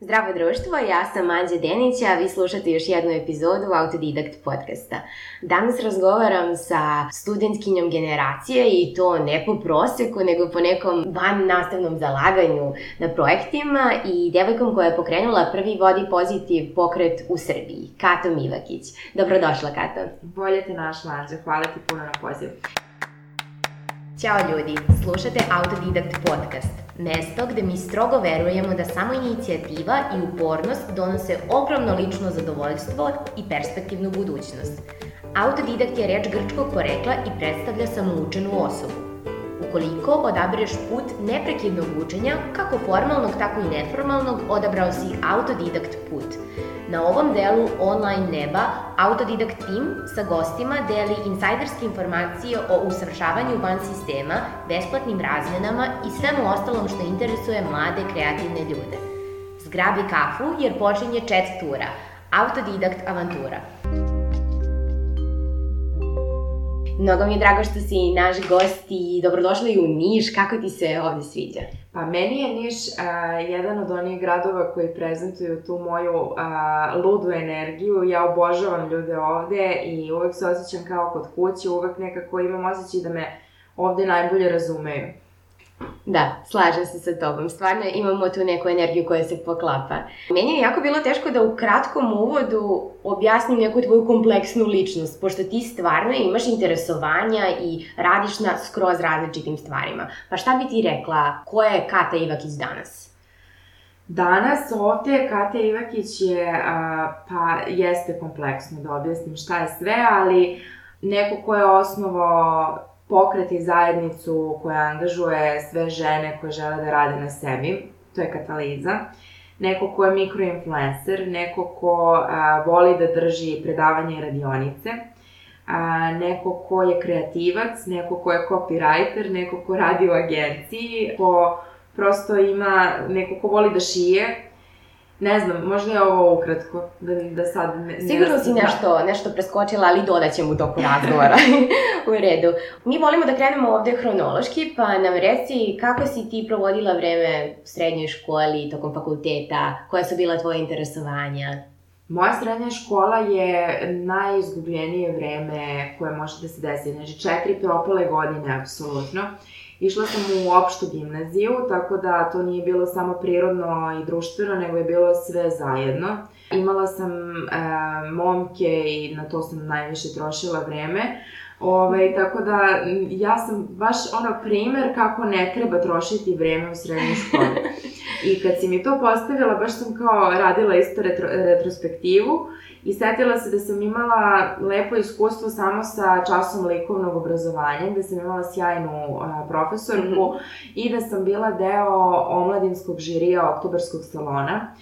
Zdravo društvo, ja sam Anđe Denić, a vi slušate još jednu epizodu Autodidakt podcasta. Danas razgovaram sa studentkinjom generacije i to ne po proseku, nego po nekom van nastavnom zalaganju na projektima i devojkom koja je pokrenula prvi vodi pozitiv pokret u Srbiji, Kato Mivakić. Dobrodošla, Kato. Bolje te našla, Anđe. Hvala ti puno na pozivu. Ćao ljudi, slušate Autodidakt podcast Mesto gde mi strogo verujemo da samo inicijativa i upornost donose ogromno lično zadovoljstvo i perspektivnu budućnost. Autodidakt je reč grčkog porekla i predstavlja samoučenu osobu. Ukoliko odabereš put neprekidnog učenja, kako formalnog, tako i neformalnog, odabrao si autodidakt put – Na ovom delu online neba Autodidakt Team sa gostima deli insajderske informacije o usavršavanju van sistema, besplatnim razmenama i svemu ostalom što interesuje mlade kreativne ljude. Zgrabi kafu jer počinje chat tura, Autodidakt avantura. Mnogo mi je drago što si naš gost i dobrodošla u Niš. Kako ti se ovde sviđa? Pa meni je Niš a, jedan od onih gradova koji prezentuju tu moju a, ludu energiju. Ja obožavam ljude ovde i uvek se osjećam kao kod kuće, uvek nekako imam osjećaj da me ovde najbolje razumeju. Da, slažem se sa tobom. Stvarno imamo tu neku energiju koja se poklapa. Meni je jako bilo teško da u kratkom uvodu objasnim neku tvoju kompleksnu ličnost, pošto ti stvarno imaš interesovanja i radiš na skroz različitim stvarima. Pa šta bi ti rekla, ko je Kata Ivakić danas? Danas ovde Kata Ivakić je, pa jeste kompleksno da objasnim šta je sve, ali neko ko je osnovao pokret i zajednicu koja angažuje sve žene koje žele da rade na sebi, to je Kataliza, neko ko je mikroinfluencer, neko ko a, voli da drži predavanje i radionice, a, neko ko je kreativac, neko ko je copywriter, neko ko radi u agenciji, ko prosto ima neko ko voli da šije, Ne znam, možda je ovo ukratko, da, da sad... Ne, Sigurno si nešto, nešto preskočila, ali dodat ćemo u toku razgovora. u redu. Mi volimo da krenemo ovde hronološki, pa nam reci kako si ti provodila vreme u srednjoj školi, tokom fakulteta, koja su bila tvoje interesovanja? Moja srednja škola je najizgubljenije vreme koje može da se desi. Znači, četiri propale godine, apsolutno. Išla sam u opštu gimnaziju, tako da to nije bilo samo prirodno i društveno, nego je bilo sve zajedno. Imala sam e, momke i na to sam najviše trošila vreme. Ove, ovaj, tako da ja sam baš ono primer kako ne treba trošiti vreme u srednjoj školi. I kad si mi to postavila, baš sam kao radila isto retro, retrospektivu I setila se da sam imala lepo iskustvo samo sa časom likovnog obrazovanja, gde sam imala sjajnu a, profesorku mm -hmm. i da sam bila deo omladinskog žirija Oktobarskog salona.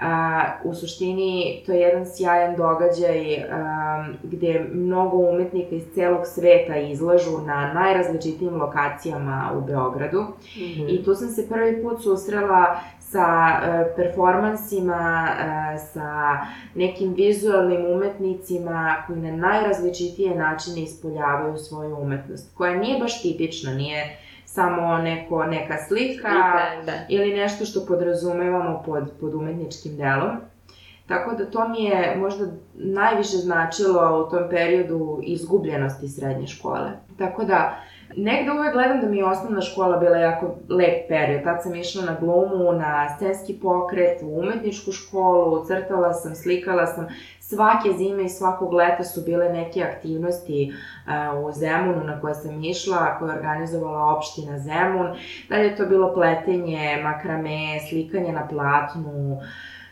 A, u suštini, to je jedan sjajan događaj a, gde mnogo umetnika iz celog sveta izlažu na najrazličitijim lokacijama u Beogradu. Mm -hmm. I tu sam se prvi put susrela sa e, performansima, e, sa nekim vizualnim umetnicima koji na najrazličitije načine ispoljavaju svoju umetnost, koja nije baš tipična, nije samo neko, neka slika Slika, da. ili nešto što podrazumevamo pod, pod umetničkim delom. Tako da to mi je možda najviše značilo u tom periodu izgubljenosti srednje škole. Tako da, Negde uvek gledam da mi je osnovna škola bila jako lep period. Tad sam išla na glumu, na scenski pokret, u umetničku školu, crtala sam, slikala sam. Svake zime i svakog leta su bile neke aktivnosti uh, u Zemunu na koje sam išla, koje je organizovala opština Zemun. Dalje je to bilo pletenje, makrame, slikanje na platnu,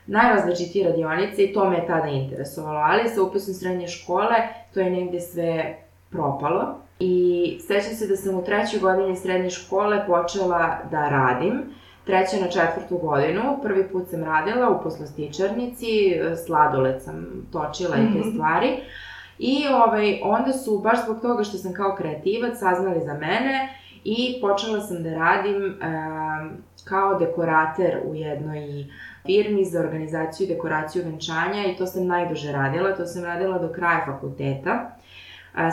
najrazličitije radionice i to me je tada interesovalo. Ali sa upisom srednje škole to je negde sve propalo I sećam se da sam u trećoj godini srednje škole počela da radim, treća na četvrtu godinu. Prvi put sam radila u poslastičarnici, sladoled sam točila mm -hmm. i te mhm. stvari. I ovaj, onda su, baš zbog toga što sam kao kreativac, saznali za mene i počela sam da radim e, kao dekorater u jednoj firmi za organizaciju i dekoraciju venčanja i to sam najduže radila, to sam radila do kraja fakulteta.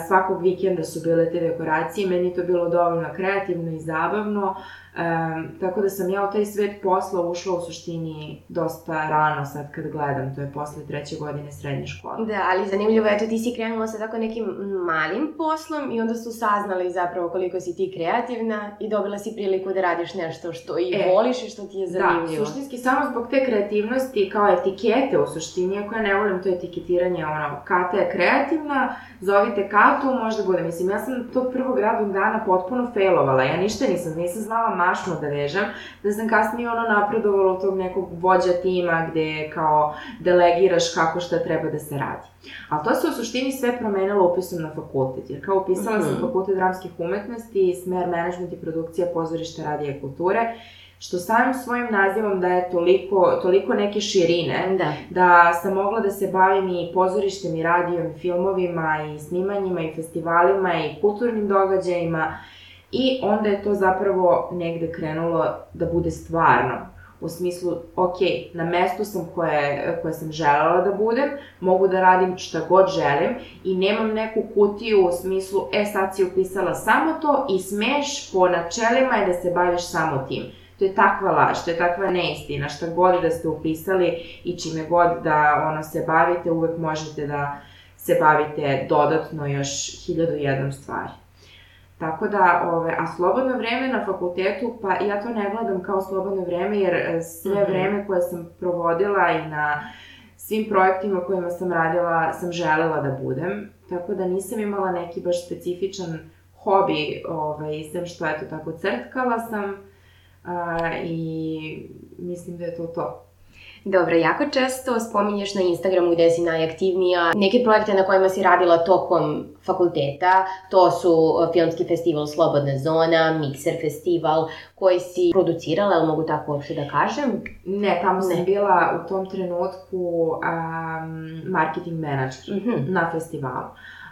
Svakog vikenda su bile te dekoracije, meni to bilo dovoljno kreativno i zabavno Um, tako da sam ja u taj svet posla ušla u suštini dosta rano sad kad gledam, to je posle treće godine srednje škole. Da, ali zanimljivo, eto ti si krenula sa tako nekim malim poslom i onda su saznali zapravo koliko si ti kreativna i dobila si priliku da radiš nešto što i e, voliš i što ti je zanimljivo. Da, suštinski samo zbog te kreativnosti kao etikete u suštini, ako ja ne volim to etiketiranje, ono, Kata je kreativna, zovite Katu, možda bude. Mislim, ja sam tog prvog radnog dana potpuno failovala, ja ništa nisam, nisam znala mašnu da vežem, da sam kasnije ono napredovala u tog nekog vođa tima gde kao delegiraš kako šta treba da se radi. Ali to se u suštini sve promenilo upisom na fakultet, jer kao upisala mm -hmm. sam mhm. fakultet dramskih umetnosti, smer management i produkcija pozorišta radija kulture, što samim svojim nazivom daje toliko, toliko neke širine, da. da sam mogla da se bavim i pozorištem i radijom i filmovima i snimanjima i festivalima i kulturnim događajima I onda je to zapravo negde krenulo da bude stvarno. U smislu, ok, na mestu sam koje, koje sam želela da budem, mogu da radim šta god želim i nemam neku kutiju u smislu, e sad si upisala samo to i smeš po načelima je da se baviš samo tim. To je takva laž, to je takva neistina, šta god da ste upisali i čime god da ono se bavite, uvek možete da se bavite dodatno još hiljadu jednom stvari. Tako da, ove, a slobodno vreme na fakultetu, pa ja to ne gledam kao slobodno vreme, jer e, sve mm -hmm. vreme koje sam provodila i na svim projektima kojima sam radila, sam želela da budem. Tako da nisam imala neki baš specifičan hobi, ovaj, sem što eto tako crtkala sam a, i mislim da je to to. Dobro, jako često spominješ na Instagramu gde si najaktivnija neke projekte na kojima si radila tokom fakulteta. To su e, Filmski festival Slobodna zona, Mixer festival, koji si producirala, ali mogu tako uopšte da kažem? Ne, tamo sam ne. bila u tom trenutku um, marketing manager mm -hmm. na festivalu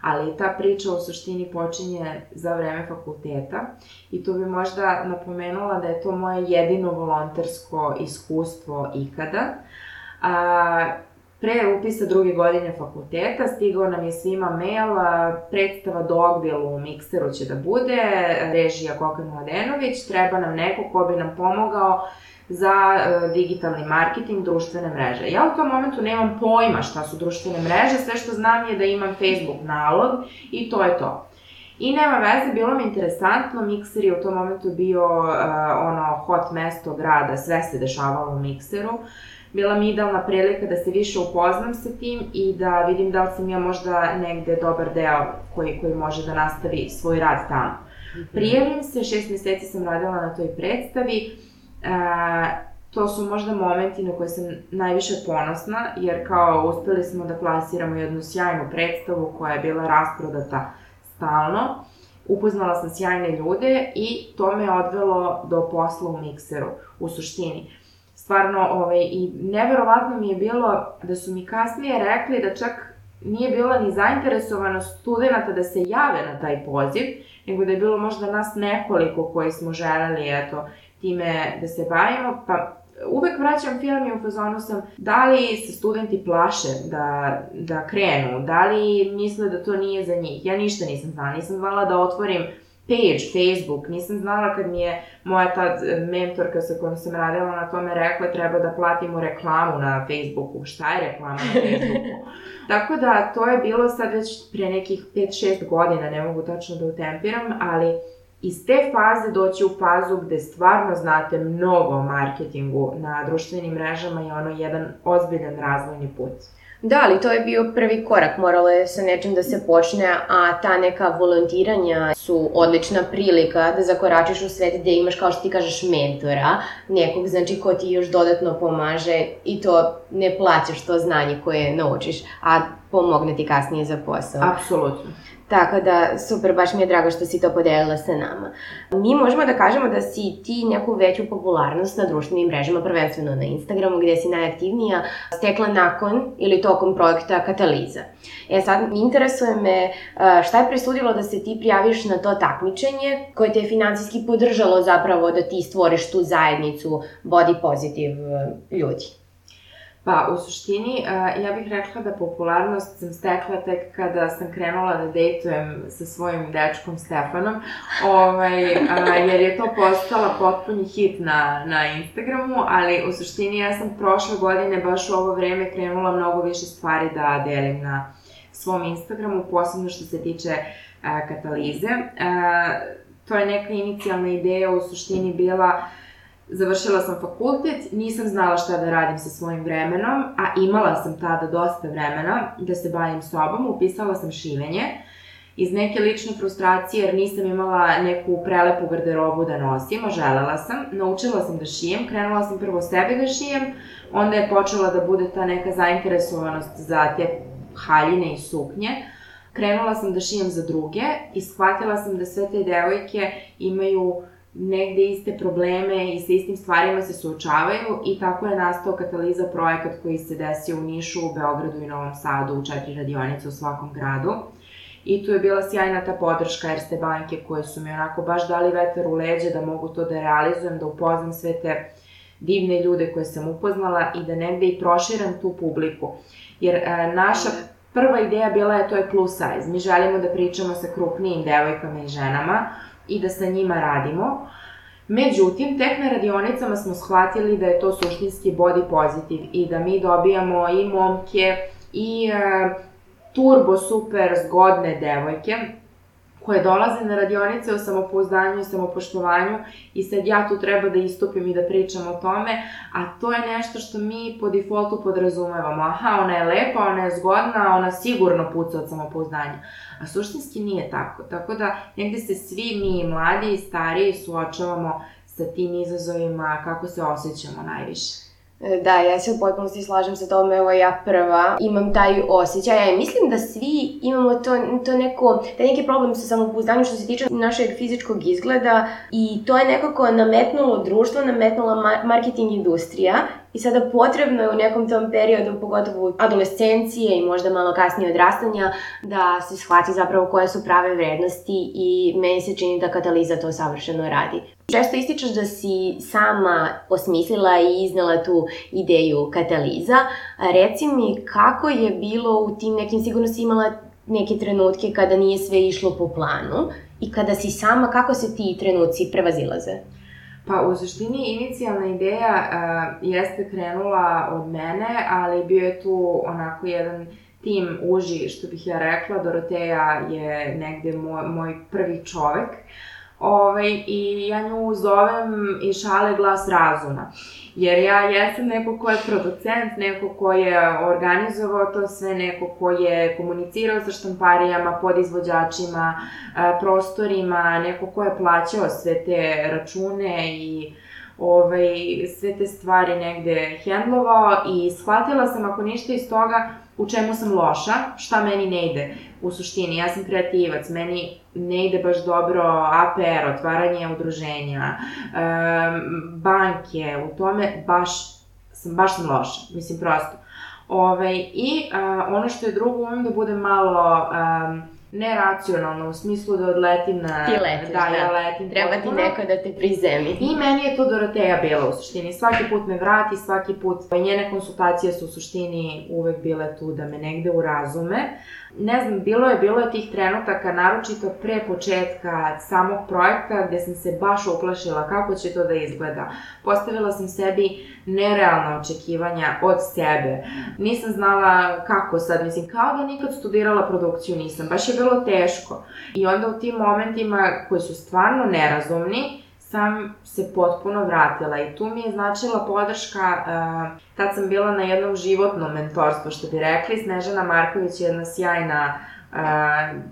ali ta priča u suštini počinje za vreme fakulteta i tu bi možda napomenula da je to moje jedino volontersko iskustvo ikada. A, pre upisa druge godine fakulteta stigao nam je svima mail, predstava Dogville u Mikseru će da bude, režija Kokan Mladenović, treba nam neko ko bi nam pomogao za uh, digitalni marketing, društvene mreže. Ja u tom momentu nemam pojma šta su društvene mreže, sve što znam je da imam Facebook nalog i to je to. I nema veze, bilo mi interesantno, Mikser je u tom momentu bio uh, ono hot mesto grada, sve se dešavalo u Mikseru. Bila mi idealna prilika da se više upoznam sa tim i da vidim da li sam ja možda negde dobar deo koji, koji može da nastavi svoj rad tamo. Mhm. Prijavim se, šest meseci sam radila na toj predstavi, E, to su možda momenti na koje sam najviše ponosna, jer kao uspeli smo da plasiramo jednu sjajnu predstavu koja je bila rasprodata stalno. Upoznala sam sjajne ljude i to me odvelo do posla u mikseru, u suštini. Stvarno, ovaj, i neverovatno mi je bilo da su mi kasnije rekli da čak nije bila ni zainteresovanost studenta da se jave na taj poziv, nego da je bilo možda nas nekoliko koji smo želeli, eto, time da se bavimo, pa uvek vraćam film i u fazonu sam da li se studenti plaše da, da krenu, da li misle da to nije za njih. Ja ništa nisam znala, nisam znala da otvorim page, Facebook, nisam znala kad mi je moja ta mentorka sa kojom sam radila na tome rekla treba da platimo reklamu na Facebooku. Šta je reklama na Facebooku? Tako da to je bilo sad već pre nekih 5-6 godina, ne mogu tačno da utempiram, ali iz te faze doći u fazu gde stvarno znate mnogo o marketingu na društvenim mrežama je ono jedan ozbiljan razvojni put. Da, ali to je bio prvi korak, moralo je sa nečim da se počne, a ta neka volontiranja su odlična prilika da zakoračiš u svet gde imaš, kao što ti kažeš, mentora, nekog, znači, ko ti još dodatno pomaže i to ne plaćaš to znanje koje naučiš, a pomogne ti kasnije za posao. Apsolutno. Tako da, super, baš mi je drago što si to podelila sa nama. Mi možemo da kažemo da si ti neku veću popularnost na društvenim mrežama, prvenstveno na Instagramu, gde si najaktivnija, stekla nakon ili tokom projekta Kataliza. E sad, interesuje me šta je presudilo da se ti prijaviš na to takmičenje koje te je financijski podržalo zapravo da ti stvoriš tu zajednicu body positive ljudi? Pa, u suštini, ja bih rekla da popularnost sam stekla tek kada sam krenula da dejtujem sa svojim dečkom Stefanom, ovaj, jer je to postala potpuni hit na, na Instagramu, ali u suštini ja sam prošle godine baš u ovo vreme krenula mnogo više stvari da delim na svom Instagramu, posebno što se tiče katalize. To je neka inicijalna ideja u suštini bila uh, Završila sam fakultet, nisam znala šta da radim sa svojim vremenom, a imala sam tada dosta vremena da se bavim sobom, upisala sam šivenje iz neke lične frustracije jer nisam imala neku prelepu garderobu da nosim, a želela sam. Naučila sam da šijem, krenula sam prvo sebe da šijem, onda je počela da bude ta neka zainteresovanost za te haljine i suknje. Krenula sam da šijem za druge i shvatila sam da sve te devojke imaju negde iste probleme i sa istim stvarima se suočavaju i tako je nastao Kataliza projekat koji se desio u Nišu, u Beogradu i Novom Sadu u četiri radionice u svakom gradu. I tu je bila sjajna ta podrška Erste banke koje su mi onako baš dali vetar u leđe da mogu to da realizujem, da upoznam sve te divne ljude koje sam upoznala i da negde i proširam tu publiku. Jer e, naša prva ideja bila je to je plus size. Mi želimo da pričamo sa krupnijim devojkama i ženama, i da sa njima radimo. Međutim, tek na radionicama smo shvatili da je to suštinski body positive i da mi dobijamo i momke i e, turbo super zgodne devojke koje dolaze na radionice o samopouzdanju i samopoštovanju i sad ja tu treba da istupim i da pričam o tome, a to je nešto što mi po defaultu podrazumevamo. Aha, ona je lepa, ona je zgodna, ona sigurno puca od samopouzdanja. A suštinski nije tako. Tako da negde se svi mi, mladi i stariji, suočavamo sa tim izazovima, kako se osjećamo najviše. E, da, ja se u potpunosti slažem sa tome, evo ja prva imam taj osjećaj, ja mislim da svi imamo to, to neko, taj neki problem sa samopouzdanjem što se tiče našeg fizičkog izgleda i to je nekako nametnulo društvo, nametnula marketing industrija I sada potrebno je u nekom tom periodu, pogotovo adolescencije i možda malo kasnije odrastanja, da se shvati zapravo koje su prave vrednosti i meni se čini da kataliza to savršeno radi. Često ističeš da si sama osmislila i iznela tu ideju kataliza. Reci mi kako je bilo u tim nekim, sigurno si imala neke trenutke kada nije sve išlo po planu i kada si sama, kako se ti trenuci prevazilaze? Pa u suštini inicijalna ideja uh, jeste krenula od mene, ali bio je tu onako jedan tim uži, što bih ja rekla, Doroteja je negde moj, moj prvi čovek. Ovaj, I ja nju zovem i šale glas razuma. Jer ja jesam neko ko je producent, neko ko je organizovao to sve, neko ko je komunicirao sa štamparijama, podizvođačima, prostorima, neko ko je plaćao sve te račune i ovaj, sve te stvari negde hendlovao i shvatila sam ako ništa iz toga u čemu sam loša, šta meni ne ide u suštini. Ja sam kreativac, meni ne ide baš dobro APR, otvaranje udruženja, banke, u tome baš sam, baš sam loša, mislim prosto. Ove, I a, ono što je drugo, umem da budem malo um, neracionalno, u smislu da odletim na... Ti letiš, da. da. ja letim. Treba ti neko da te prizemi. I meni je to Doroteja bila u suštini. Svaki put me vrati, svaki put... Njene konsultacije su u suštini uvek bile tu da me negde urazume ne znam, bilo je, bilo je tih trenutaka, naročito pre početka samog projekta, gde sam se baš uplašila kako će to da izgleda. Postavila sam sebi nerealna očekivanja od sebe. Nisam znala kako sad, mislim, kao da nikad studirala produkciju nisam, baš je bilo teško. I onda u tim momentima koji su stvarno nerazumni, sam se potpuno vratila i tu mi je značila podrška, uh, tad sam bila na jednom životnom mentorstvu, što bi rekli, Snežana Marković je jedna sjajna uh,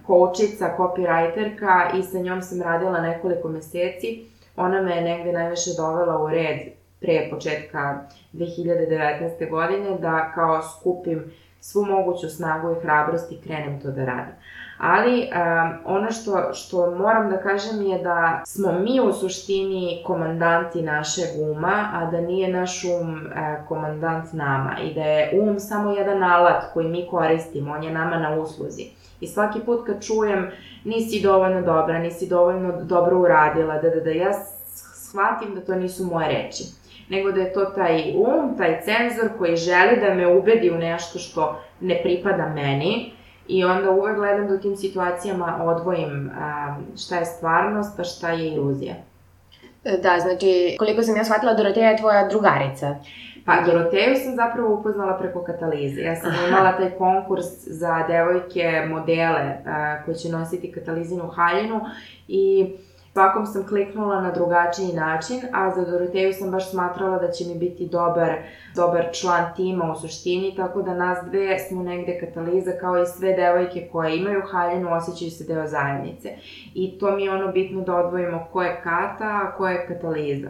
koučica, copywriterka i sa njom sam radila nekoliko meseci. Ona me je negde najviše dovela u red pre početka 2019. godine da kao skupim svu moguću snagu i hrabrost i krenem to da radim ali um, ono što, što moram da kažem je da smo mi u suštini komandanti našeg uma, a da nije naš um uh, komandant nama i da je um samo jedan alat koji mi koristimo, on je nama na usluzi. I svaki put kad čujem nisi dovoljno dobra, nisi dovoljno dobro uradila, da, da, da, ja shvatim da to nisu moje reči nego da je to taj um, taj cenzor koji želi da me ubedi u nešto što ne pripada meni i onda uvek gledam da u tim situacijama odvojim a, šta je stvarnost, pa šta je iluzija. Da, znači, koliko sam ja shvatila, Doroteja je tvoja drugarica. Pa, Doroteju sam zapravo upoznala preko katalize. Ja sam Aha. imala taj konkurs za devojke, modele a, koje će nositi katalizinu haljinu i svakom sam kliknula na drugačiji način, a za Doroteju sam baš smatrala da će mi biti dobar, dobar član tima u suštini, tako da nas dve smo negde kataliza kao i sve devojke koje imaju haljinu osjećaju se deo zajednice. I to mi je ono bitno da odvojimo ko je kata, a ko je kataliza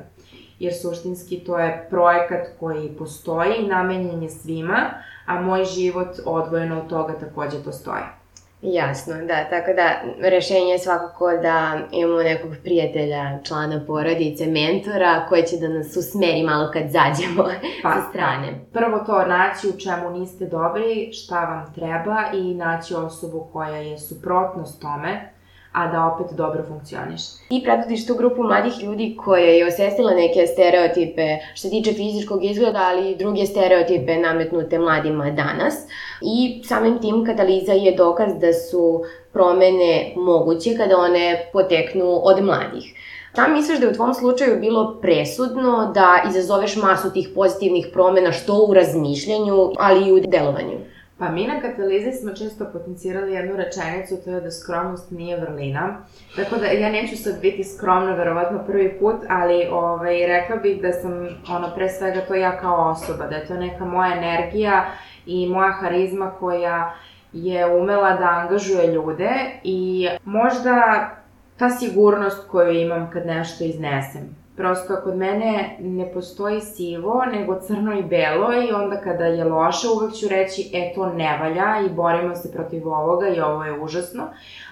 jer suštinski to je projekat koji postoji, namenjen je svima, a moj život odvojeno od toga takođe postoji. Jasno, da, tako da rešenje je svakako da imamo nekog prijatelja, člana porodice, mentora koji će da nas usmeri malo kad zađemo pa, sa strane. Prvo to naći u čemu niste dobri, šta vam treba i naći osobu koja je suprotnost tome, a da opet dobro funkcioniš. Ti predvodiš tu grupu mladih ljudi koje je osvestila neke stereotipe što tiče fizičkog izgleda, ali i druge stereotipe nametnute mladima danas. I samim tim kataliza je dokaz da su promene moguće kada one poteknu od mladih. Šta misliš da je u tvom slučaju bilo presudno da izazoveš masu tih pozitivnih promena što u razmišljanju, ali i u delovanju? Pa mi na katalizi smo često potencirali jednu rečenicu, to je da skromnost nije vrlina. Tako da ja neću sad biti skromna, verovatno prvi put, ali ovaj, rekla bih da sam, ono, pre svega to ja kao osoba, da je to neka moja energija i moja harizma koja je umela da angažuje ljude i možda ta sigurnost koju imam kad nešto iznesem. Prosto kod mene ne postoji sivo, nego crno i belo i onda kada je loše uvek ću reći e to ne valja i borimo se protiv ovoga i ovo je užasno.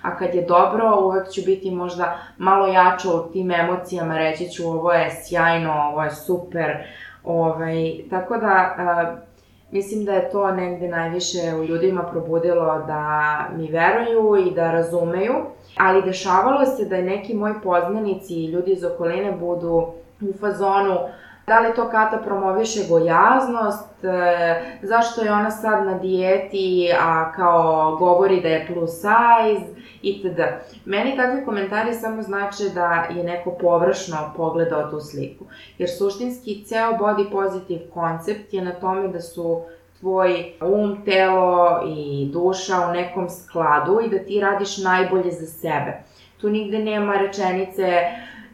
A kad je dobro uvek ću biti možda malo jača u tim emocijama, reći ću ovo je sjajno, ovo je super. Ovaj, tako da mislim da je to negde najviše u ljudima probudilo da mi veruju i da razumeju ali dešavalo se da neki moji poznanici i ljudi iz okoline budu u fazonu da li to Kata promoviše gojaznost, e, zašto je ona sad na dijeti, a kao govori da je plus size, itd. Meni takvi komentari samo znači da je neko površno pogledao tu sliku. Jer suštinski ceo body positive koncept je na tome da su tvoj um, telo i duša u nekom skladu i da ti radiš najbolje za sebe. Tu nigde nema rečenice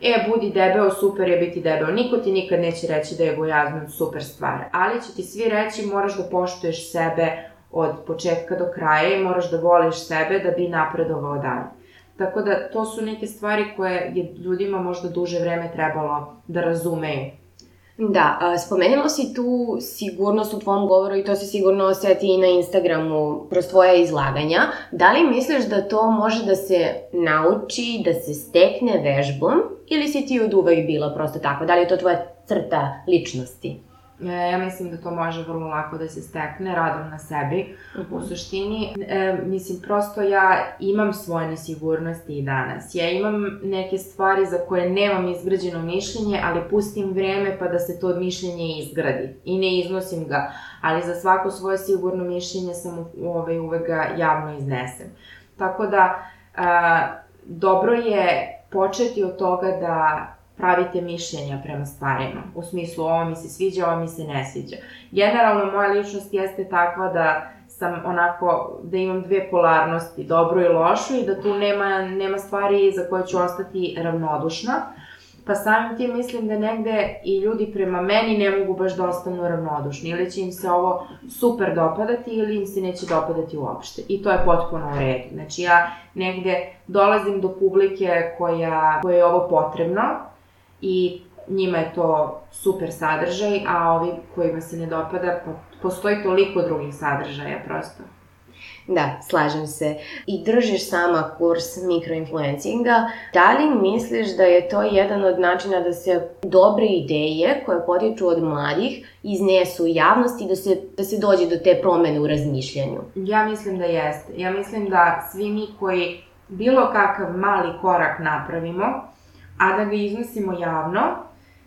e, budi debeo, super je biti debeo. Niko ti nikad neće reći da je gojaznost super stvar, ali će ti svi reći moraš da poštuješ sebe od početka do kraja i moraš da voliš sebe da bi napredovao dalje. Tako da to su neke stvari koje je ljudima možda duže vreme trebalo da razumeju. Da, spomenula si tu sigurnost u tvom govoru i to se sigurno osjeti i na Instagramu kroz tvoje izlaganja. Da li misliš da to može da se nauči, da se stekne vežbom ili si ti od uvek bila prosto tako? Da li je to tvoja crta ličnosti? E, ja mislim da to može vrlo lako da se stekne radom na sebi. Uh -huh. U mhm. suštini, e, mislim, prosto ja imam svoje nesigurnosti i danas. Ja imam neke stvari za koje nemam izgrađeno mišljenje, ali pustim vreme pa da se to mišljenje izgradi. I ne iznosim ga, ali za svako svoje sigurno mišljenje sam ovaj, uvek ga javno iznesem. Tako da, a, dobro je početi od toga da pravite mišljenja prema stvarima. U smislu, ovo mi se sviđa, ovo mi se ne sviđa. Generalno, moja ličnost jeste takva da sam onako, da imam dve polarnosti, dobru i lošu i da tu nema, nema stvari za koje ću ostati ravnodušna. Pa samim tim mislim da negde i ljudi prema meni ne mogu baš da ostanu ravnodušni. Ili će im se ovo super dopadati ili im se neće dopadati uopšte. I to je potpuno u redu. Znači ja negde dolazim do publike koja, koja je ovo potrebno, i njima je to super sadržaj, a ovi kojima se ne dopada, pa postoji toliko drugih sadržaja prosto. Da, slažem se. I držiš sama kurs mikroinfluencinga. Da li misliš da je to jedan od načina da se dobre ideje koje potiču od mladih iznesu u javnosti i da se, da se dođe do te promene u razmišljanju? Ja mislim da jeste. Ja mislim da svi mi koji bilo kakav mali korak napravimo, a da ga iznosimo javno,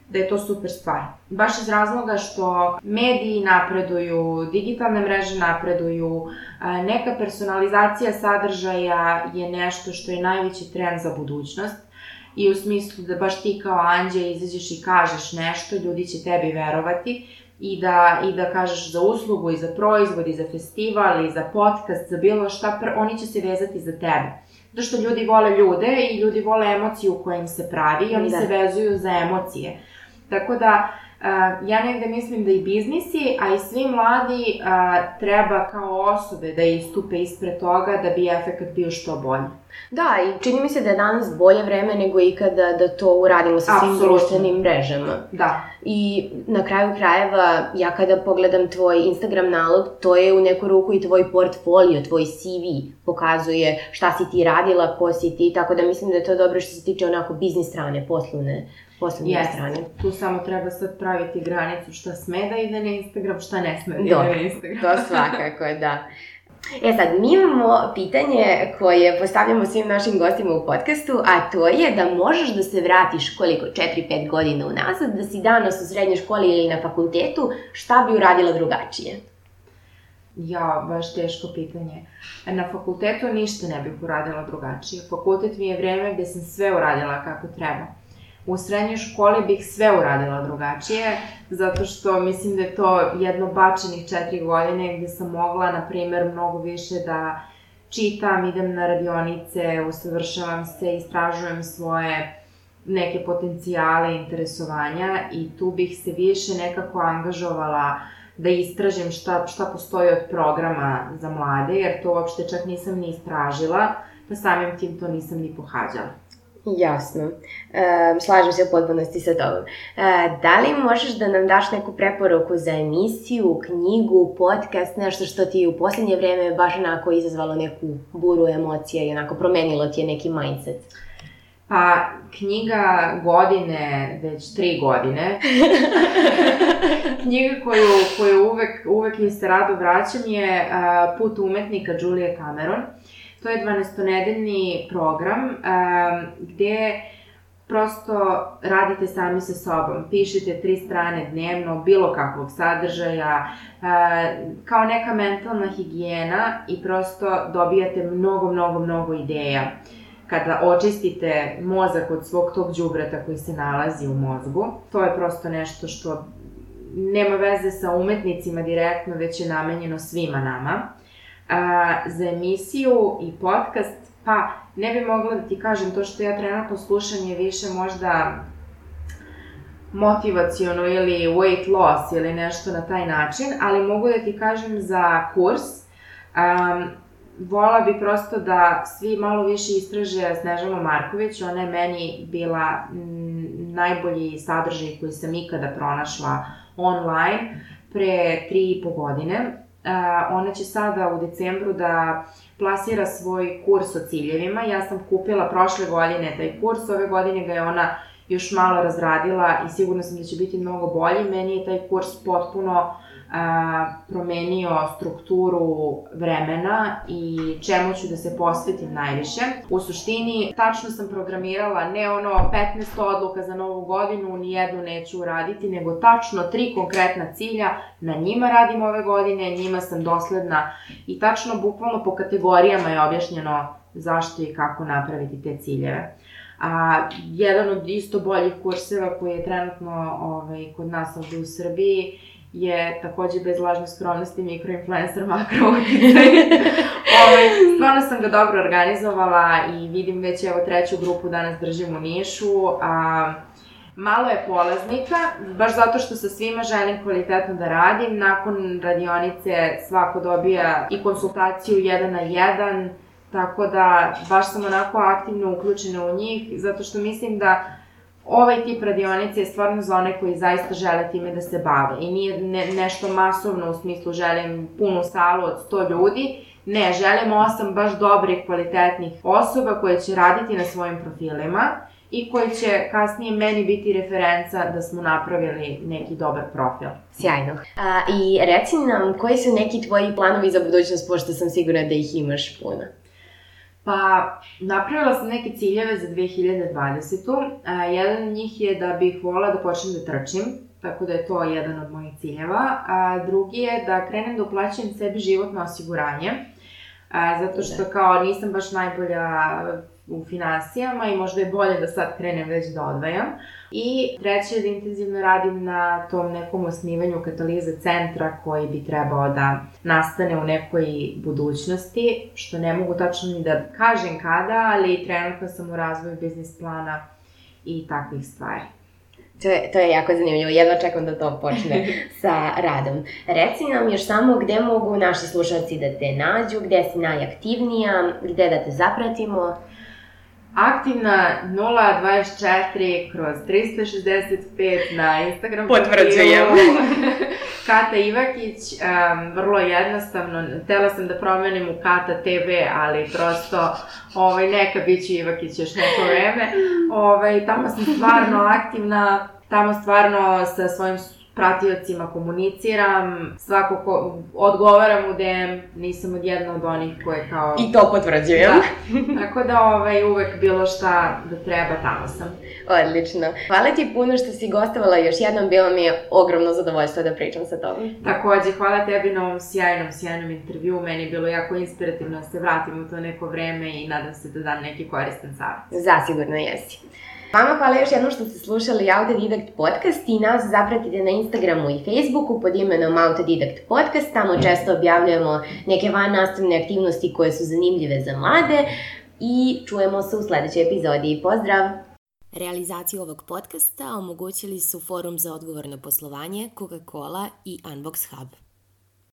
da je to super stvar. Baš iz razloga što mediji napreduju, digitalne mreže napreduju, neka personalizacija sadržaja je nešto što je najveći trend za budućnost i u smislu da baš ti kao anđe izađeš i kažeš nešto, ljudi će tebi verovati i da, i da kažeš za uslugu i za proizvod i za festival i za podcast, za bilo šta, oni će se vezati za tebe. Zato što ljudi vole ljude i ljudi vole emociju koja im se pravi i oni da. se vezuju za emocije. Tako da, ja negde mislim da i biznisi, a i svi mladi uh, treba kao osobe da istupe ispred toga da bi efekt bio što bolji. Da, i čini mi se da je danas bolje vreme nego ikada da to uradimo sa svim društvenim mrežama. Da. I na kraju krajeva, ja kada pogledam tvoj Instagram nalog, to je u neku ruku i tvoj portfolio, tvoj CV pokazuje šta si ti radila, ko si ti, tako da mislim da je to dobro što se tiče onako biznis strane, poslovne poslednje yes. strane. Tu samo treba sad praviti granicu šta sme da ide na Instagram, šta ne sme da ide na Instagram. to svakako, da. E sad, mi imamo pitanje koje postavljamo svim našim gostima u podcastu, a to je da možeš da se vratiš koliko, 4-5 godina unazad, da si danas u srednjoj školi ili na fakultetu, šta bi uradila drugačije? Ja, baš teško pitanje. Na fakultetu ništa ne bih uradila drugačije. Fakultet mi je vreme gde sam sve uradila kako treba u srednjoj školi bih sve uradila drugačije, zato što mislim da je to jedno bačenih četiri godine gde sam mogla, na primer, mnogo više da čitam, idem na radionice, usavršavam se, istražujem svoje neke potencijale interesovanja i tu bih se više nekako angažovala da istražim šta, šta postoji od programa za mlade, jer to uopšte čak nisam ni istražila, pa samim tim to nisam ni pohađala. Jasno. E, slažem se u potpunosti sa tobom. E, da li možeš da nam daš neku preporuku za emisiju, knjigu, podcast, nešto što ti u poslednje vreme baš onako izazvalo neku buru emocija i onako promenilo ti je neki mindset? Pa, knjiga godine, već tri godine. knjiga koju, koju uvek, uvek mi se rado vraćam je uh, Put umetnika Julia Cameron. To je 12-nedeljni program um, gde prosto radite sami sa sobom, pišete tri strane dnevno, bilo kakvog sadržaja, kao neka mentalna higijena i prosto dobijate mnogo, mnogo, mnogo ideja kada očistite mozak od svog tog džubreta koji se nalazi u mozgu. To je prosto nešto što nema veze sa umetnicima direktno, već je namenjeno svima nama a, za emisiju i podcast, pa ne bi mogla da ti kažem to što ja trenutno slušam je više možda motivacijono ili weight loss ili nešto na taj način, ali mogu da ti kažem za kurs. Um, vola bi prosto da svi malo više istraže Snežanu Marković, ona je meni bila najbolji sadržaj koji sam ikada pronašla online pre tri i po godine ona će sada u decembru da plasira svoj kurs o ciljevima. Ja sam kupila prošle godine taj kurs, ove godine ga je ona još malo razradila i sigurno sam da će biti mnogo bolji. Meni je taj kurs potpuno a, promenio strukturu vremena i čemu ću da se posvetim najviše. U suštini, tačno sam programirala ne ono 15 odluka za novu godinu, ni jednu neću uraditi, nego tačno tri konkretna cilja, na njima radim ove godine, njima sam dosledna i tačno bukvalno po kategorijama je objašnjeno zašto i kako napraviti te ciljeve. A jedan od isto boljih kurseva koji je trenutno ovaj, kod nas ovde u Srbiji je takođe bez lažne skromnosti mikroinfluencer makro ovaj, stvarno sam ga dobro organizovala i vidim već evo treću grupu danas držim u Nišu. A, malo je polaznika, baš zato što sa svima želim kvalitetno da radim. Nakon radionice svako dobija i konsultaciju jedan na jedan, tako da baš sam onako aktivno uključena u njih, zato što mislim da ovaj tip radionice je stvarno za one koji zaista žele time da se bave i nije ne, nešto masovno u smislu želim punu salu od 100 ljudi, ne, želim osam baš dobrih, kvalitetnih osoba koje će raditi na svojim profilima i koji će kasnije meni biti referenca da smo napravili neki dobar profil. Sjajno. A, I reci nam, koji su neki tvoji planovi za budućnost, pošto sam sigurna da ih imaš puno? Pa, napravila sam neke ciljeve za 2020. A, jedan od njih je da bih volila da počnem da trčim, tako da je to jedan od mojih ciljeva. A drugi je da krenem da uplaćujem sebi životno osiguranje, a, zato što da. kao nisam baš najbolja u finansijama i možda je bolje da sad krenem već da odvajam. I treće je da intenzivno radim na tom nekom osnivanju kataliza centra koji bi trebao da nastane u nekoj budućnosti, što ne mogu tačno ni da kažem kada, ali trenutno sam u razvoju biznis plana i takvih stvari. To je, to je jako zanimljivo, jedva čekam da to počne sa radom. Reci nam još samo gde mogu naši slušalci da te nađu, gde si najaktivnija, gde da te zapratimo aktivna 024 kroz 365 na Instagram Potvrđujem. Kata Ivakić, um, vrlo jednostavno, htela sam da promenim u Kata TV, ali prosto ovaj, neka bit će Ivakić još neko vreme. Ovaj, tamo sam stvarno aktivna, tamo stvarno sa svojim pratiocima komuniciram, svako ko, odgovaram u DM, nisam od jedna od onih koje kao... I to potvrđujem. Da, tako da ovaj, uvek bilo šta da treba, tamo sam. Odlično. Hvala ti puno što si gostovala još jednom, bilo mi je ogromno zadovoljstvo da pričam sa tobom. Takođe, hvala tebi na ovom sjajnom, sjajnom intervju, meni je bilo jako inspirativno da se vratim u to neko vreme i nadam se da dam neki koristan savjet. Zasigurno jesi. Vama hvala još jednom što ste slušali Autodidakt podcast i nas zapratite na Instagramu i Facebooku pod imenom Autodidakt podcast. Tamo često objavljujemo neke van nastavne aktivnosti koje su zanimljive za mlade i čujemo se u sledećoj epizodi. Pozdrav! Realizaciju ovog podcasta omogućili su Forum za odgovorno poslovanje, Coca-Cola i Unbox Hub.